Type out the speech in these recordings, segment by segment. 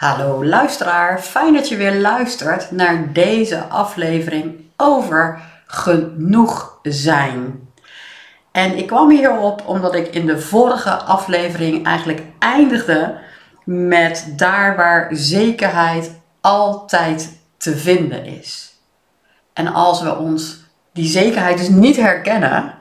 Hallo luisteraar, fijn dat je weer luistert naar deze aflevering over genoeg zijn. En ik kwam hierop omdat ik in de vorige aflevering eigenlijk eindigde met daar waar zekerheid altijd te vinden is. En als we ons die zekerheid dus niet herkennen,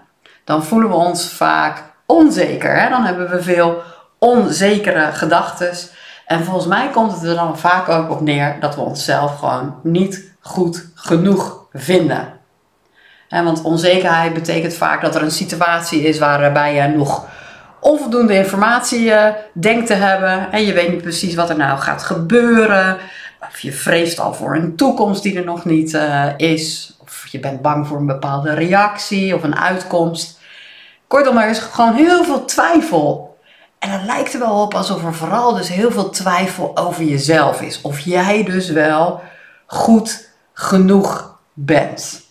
dan voelen we ons vaak onzeker. Hè? Dan hebben we veel onzekere gedachten. En volgens mij komt het er dan vaak ook op neer dat we onszelf gewoon niet goed genoeg vinden. En want onzekerheid betekent vaak dat er een situatie is waarbij je nog onvoldoende informatie uh, denkt te hebben. En je weet niet precies wat er nou gaat gebeuren. Of je vreest al voor een toekomst die er nog niet uh, is. Of je bent bang voor een bepaalde reactie of een uitkomst. Kortom, er is gewoon heel veel twijfel en het lijkt er wel op alsof er vooral dus heel veel twijfel over jezelf is. Of jij dus wel goed genoeg bent.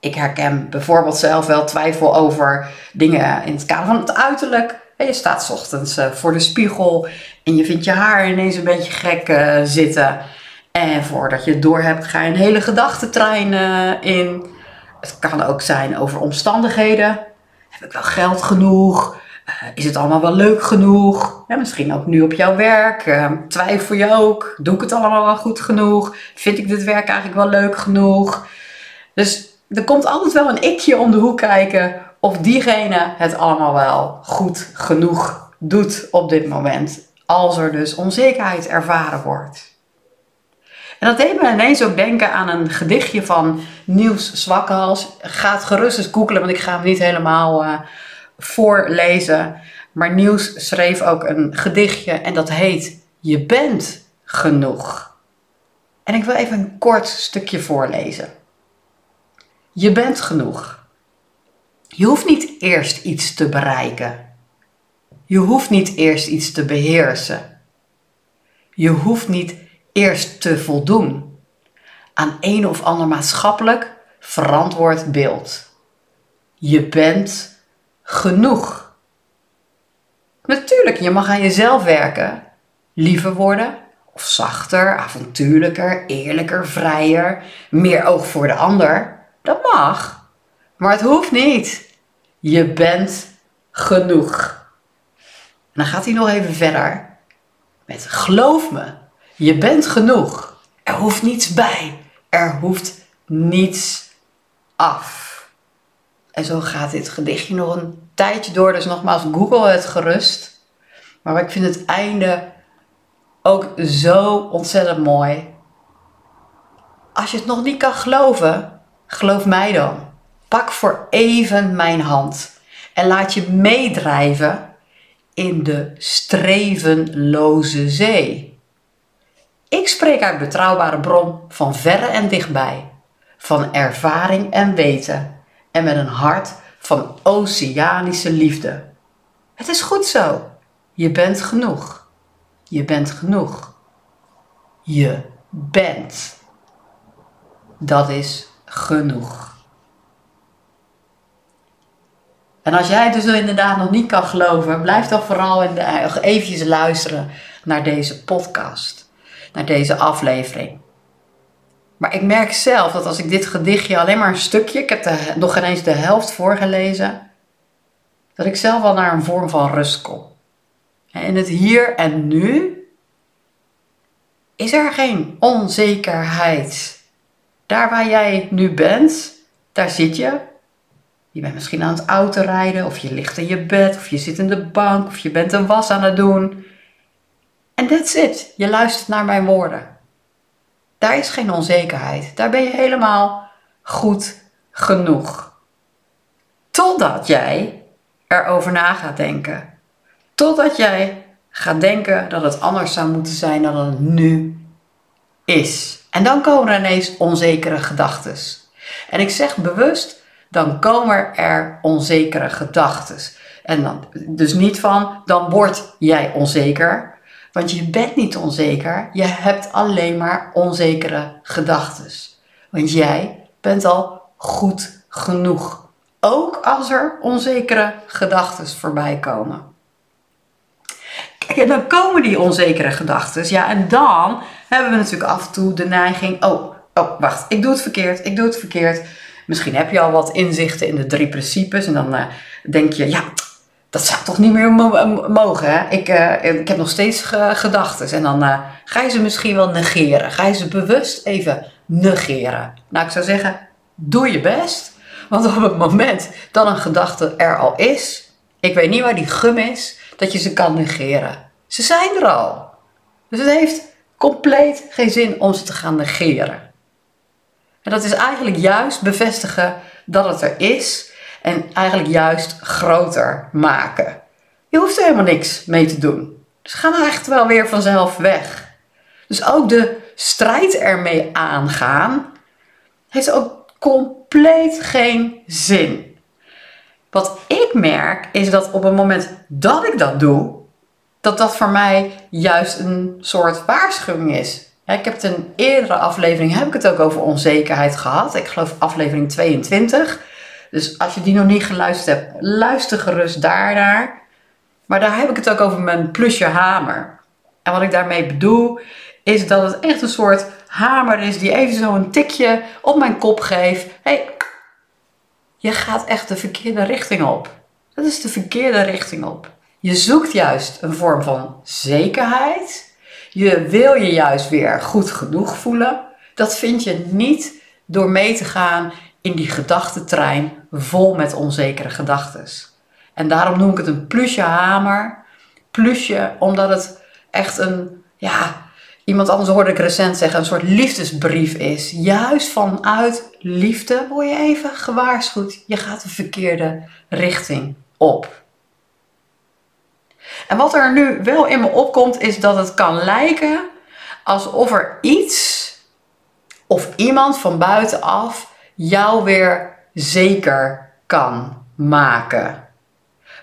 Ik herken bijvoorbeeld zelf wel twijfel over dingen in het kader van het uiterlijk. Je staat ochtends eh, voor de spiegel en je vindt je haar ineens een beetje gek eh, zitten. En voordat je het door hebt, ga je een hele gedachtentrein uh, in. Het kan ook zijn over omstandigheden. Heb ik wel geld genoeg? Eh, is het allemaal wel leuk genoeg? Ja, misschien ook nu op jouw werk. Uh, twijfel je ook? Doe ik het allemaal wel goed genoeg? Vind ik dit werk eigenlijk wel leuk genoeg? Dus er komt altijd wel een ikje om de hoek kijken of diegene het allemaal wel goed genoeg doet op dit moment. Als er dus onzekerheid ervaren wordt. En dat deed me ineens ook denken aan een gedichtje van Niels Zwakhals. Ga het gerust eens googelen, want ik ga hem niet helemaal uh, voorlezen. Maar Nieuws schreef ook een gedichtje en dat heet Je bent genoeg. En ik wil even een kort stukje voorlezen. Je bent genoeg. Je hoeft niet eerst iets te bereiken. Je hoeft niet eerst iets te beheersen. Je hoeft niet eerst te voldoen aan een of ander maatschappelijk verantwoord beeld. Je bent genoeg. Natuurlijk, je mag aan jezelf werken, liever worden of zachter, avontuurlijker, eerlijker, vrijer, meer oog voor de ander. Dat mag, maar het hoeft niet. Je bent genoeg. En dan gaat hij nog even verder met geloof me, je bent genoeg. Er hoeft niets bij, er hoeft niets af. En zo gaat dit gedichtje nog een tijdje door. Dus nogmaals, google het gerust. Maar ik vind het einde ook zo ontzettend mooi. Als je het nog niet kan geloven, geloof mij dan. Pak voor even mijn hand en laat je meedrijven in de strevenloze zee. Ik spreek uit betrouwbare bron van verre en dichtbij, van ervaring en weten en met een hart van oceanische liefde. Het is goed zo. Je bent genoeg. Je bent genoeg. Je bent. Dat is genoeg. En als jij dus inderdaad nog niet kan geloven, blijf dan vooral in luisteren naar deze podcast, naar deze aflevering. Maar ik merk zelf dat als ik dit gedichtje alleen maar een stukje, ik heb de, nog ineens de helft voorgelezen, dat ik zelf al naar een vorm van rust kom. In het hier en nu is er geen onzekerheid. Daar waar jij nu bent, daar zit je. Je bent misschien aan het autorijden, of je ligt in je bed, of je zit in de bank, of je bent een was aan het doen. En that's it. Je luistert naar mijn woorden. Daar is geen onzekerheid. Daar ben je helemaal goed genoeg. Totdat jij erover na gaat denken. Totdat jij gaat denken dat het anders zou moeten zijn dan het nu is. En dan komen er ineens onzekere gedachten. En ik zeg bewust, dan komen er onzekere gedachten. En dan dus niet van, dan word jij onzeker. Want je bent niet onzeker, je hebt alleen maar onzekere gedachten. Want jij bent al goed genoeg. Ook als er onzekere gedachten voorbij komen. Kijk, en dan komen die onzekere gedachten. Ja, en dan hebben we natuurlijk af en toe de neiging. Oh, oh, wacht, ik doe het verkeerd, ik doe het verkeerd. Misschien heb je al wat inzichten in de drie principes. En dan uh, denk je, ja, dat zou toch niet meer mogen. Hè? Ik, uh, ik heb nog steeds gedachten. En dan uh, ga je ze misschien wel negeren. Ga je ze bewust even negeren. Nou, ik zou zeggen, doe je best. Want op het moment dat een gedachte er al is, ik weet niet waar die gum is, dat je ze kan negeren. Ze zijn er al. Dus het heeft compleet geen zin om ze te gaan negeren. En dat is eigenlijk juist bevestigen dat het er is en eigenlijk juist groter maken. Je hoeft er helemaal niks mee te doen. Ze gaan echt wel weer vanzelf weg. Dus ook de strijd ermee aangaan heeft ook compleet geen zin. Wat ik merk is dat op het moment dat ik dat doe, dat dat voor mij juist een soort waarschuwing is. Ik heb het in een eerdere aflevering heb ik het ook over onzekerheid gehad. Ik geloof aflevering 22. Dus als je die nog niet geluisterd hebt, luister gerust daarnaar. Maar daar heb ik het ook over mijn plusje hamer. En wat ik daarmee bedoel, is dat het echt een soort hamer is die even zo een tikje op mijn kop geeft. hey, je gaat echt de verkeerde richting op. Dat is de verkeerde richting op. Je zoekt juist een vorm van zekerheid. Je wil je juist weer goed genoeg voelen. Dat vind je niet door mee te gaan in die gedachtentrein vol met onzekere gedachten. En daarom noem ik het een plusje hamer. Plusje omdat het echt een, ja, iemand anders hoorde ik recent zeggen, een soort liefdesbrief is. Juist vanuit liefde word je even gewaarschuwd. Je gaat de verkeerde richting op. En wat er nu wel in me opkomt, is dat het kan lijken alsof er iets of iemand van buitenaf jou weer zeker kan maken.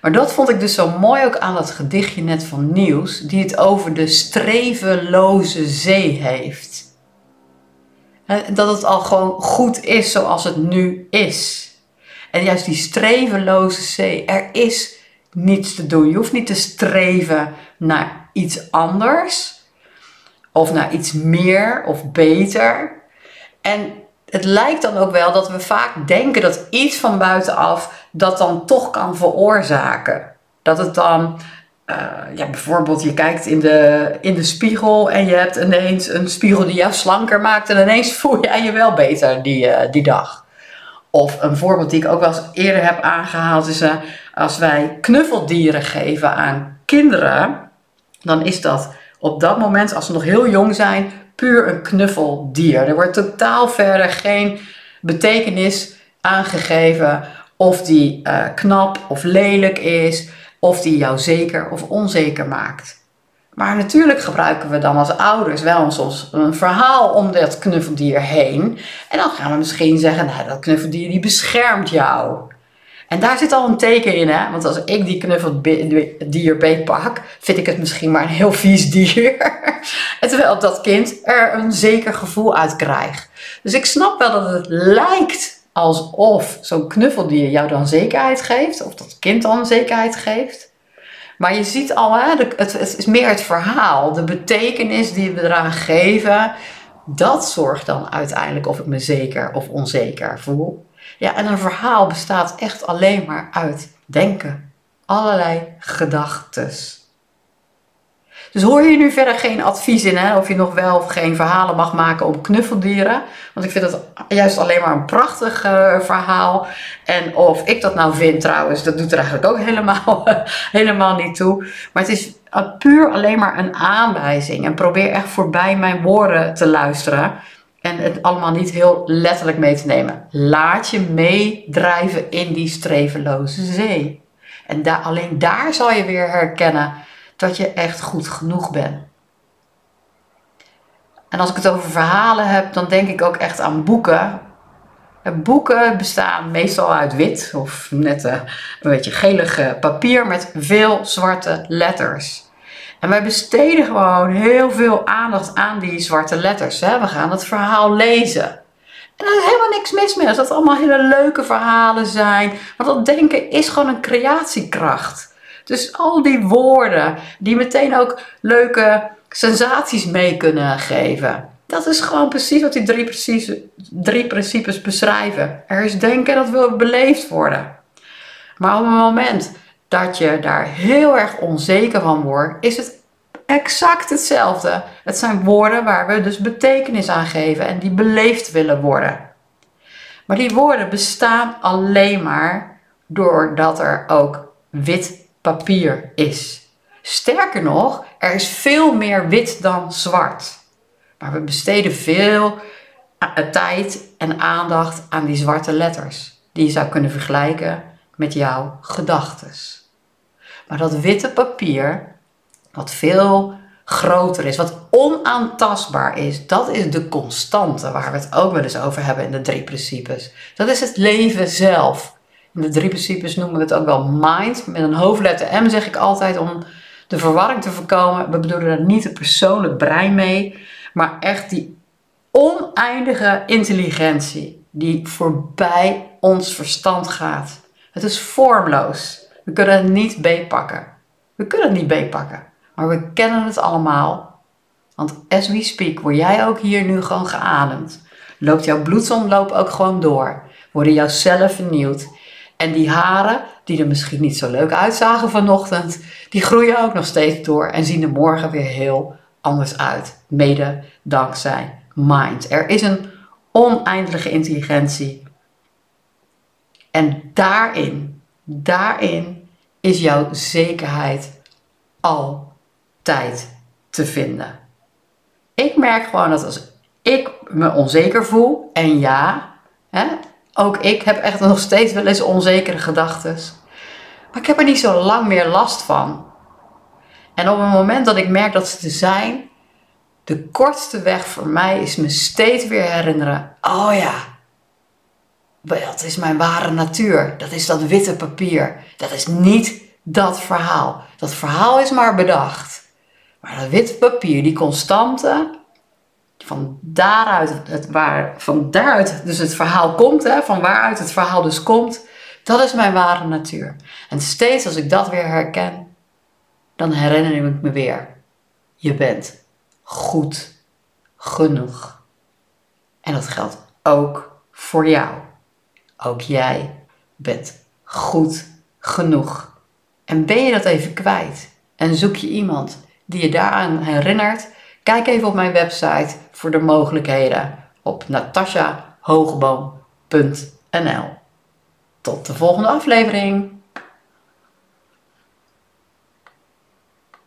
Maar dat vond ik dus zo mooi ook aan dat gedichtje net van Nieuws, die het over de streveloze zee heeft. Dat het al gewoon goed is zoals het nu is. En juist die streveloze zee, er is niets te doen. Je hoeft niet te streven naar iets anders of naar iets meer of beter. En het lijkt dan ook wel dat we vaak denken dat iets van buitenaf dat dan toch kan veroorzaken. Dat het dan, uh, ja, bijvoorbeeld je kijkt in de, in de spiegel en je hebt ineens een spiegel die jou slanker maakt en ineens voel jij je wel beter die, uh, die dag. Of een voorbeeld die ik ook wel eens eerder heb aangehaald is uh, als wij knuffeldieren geven aan kinderen, dan is dat op dat moment, als ze nog heel jong zijn, puur een knuffeldier. Er wordt totaal verder geen betekenis aangegeven of die uh, knap of lelijk is, of die jou zeker of onzeker maakt. Maar natuurlijk gebruiken we dan als ouders wel soms een verhaal om dat knuffeldier heen. En dan gaan we misschien zeggen, nou, dat knuffeldier die beschermt jou. En daar zit al een teken in, hè? Want als ik die knuffeldier beetpak, vind ik het misschien maar een heel vies dier. terwijl dat kind er een zeker gevoel uit krijgt. Dus ik snap wel dat het lijkt alsof zo'n knuffeldier jou dan zekerheid geeft, of dat kind dan zekerheid geeft. Maar je ziet al, hè, het, het is meer het verhaal, de betekenis die we eraan geven. Dat zorgt dan uiteindelijk of ik me zeker of onzeker voel. Ja, en een verhaal bestaat echt alleen maar uit denken. Allerlei gedachtes. Dus hoor je nu verder geen advies in, hè, of je nog wel of geen verhalen mag maken om knuffeldieren. Want ik vind het juist alleen maar een prachtig uh, verhaal. En of ik dat nou vind trouwens, dat doet er eigenlijk ook helemaal, helemaal niet toe. Maar het is puur alleen maar een aanwijzing. En probeer echt voorbij mijn woorden te luisteren. En het allemaal niet heel letterlijk mee te nemen. Laat je meedrijven in die streveloze zee. En alleen daar zal je weer herkennen dat je echt goed genoeg bent. En als ik het over verhalen heb, dan denk ik ook echt aan boeken. Boeken bestaan meestal uit wit of net een beetje gelig papier met veel zwarte letters. En wij besteden gewoon heel veel aandacht aan die zwarte letters. Hè? We gaan het verhaal lezen. En er is helemaal niks mis mee als dat allemaal hele leuke verhalen zijn. Want dat denken is gewoon een creatiekracht. Dus al die woorden die meteen ook leuke sensaties mee kunnen geven. Dat is gewoon precies wat die drie, precies, drie principes beschrijven. Er is denken dat wil beleefd worden. Maar op het moment dat je daar heel erg onzeker van wordt, is het exact hetzelfde. Het zijn woorden waar we dus betekenis aan geven en die beleefd willen worden. Maar die woorden bestaan alleen maar doordat er ook wit papier is. Sterker nog, er is veel meer wit dan zwart. Maar we besteden veel tijd en aandacht aan die zwarte letters, die je zou kunnen vergelijken met jouw gedachtes. Maar dat witte papier, wat veel groter is, wat onaantastbaar is, dat is de constante waar we het ook wel eens over hebben in de drie principes. Dat is het leven zelf. In de drie principes noemen we het ook wel mind. Met een hoofdletter M zeg ik altijd om de verwarring te voorkomen. We bedoelen er niet het persoonlijk brein mee, maar echt die oneindige intelligentie die voorbij ons verstand gaat. Het is vormloos. We kunnen het niet beetpakken. We kunnen het niet beetpakken. Maar we kennen het allemaal. Want as we speak word jij ook hier nu gewoon geademd. Loopt jouw bloedsomloop ook gewoon door. Worden jouw cellen vernieuwd. En die haren, die er misschien niet zo leuk uitzagen vanochtend, die groeien ook nog steeds door en zien er morgen weer heel anders uit. Mede dankzij mind. Er is een oneindige intelligentie. En daarin, daarin is jouw zekerheid altijd te vinden. Ik merk gewoon dat als ik me onzeker voel, en ja, hè, ook ik heb echt nog steeds wel eens onzekere gedachten. Maar ik heb er niet zo lang meer last van. En op het moment dat ik merk dat ze er zijn, de kortste weg voor mij is me steeds weer herinneren: oh ja, dat is mijn ware natuur. Dat is dat witte papier. Dat is niet dat verhaal. Dat verhaal is maar bedacht. Maar dat witte papier, die constante, van daaruit, het, waar, van daaruit dus het verhaal komt, hè, van waaruit het verhaal dus komt, dat is mijn ware natuur. En steeds als ik dat weer herken, dan herinner ik me weer, je bent goed genoeg. En dat geldt ook voor jou. Ook jij bent goed genoeg. En ben je dat even kwijt en zoek je iemand die je daaraan herinnert, kijk even op mijn website voor de mogelijkheden op natasjahogeboom.nl. Tot de volgende aflevering.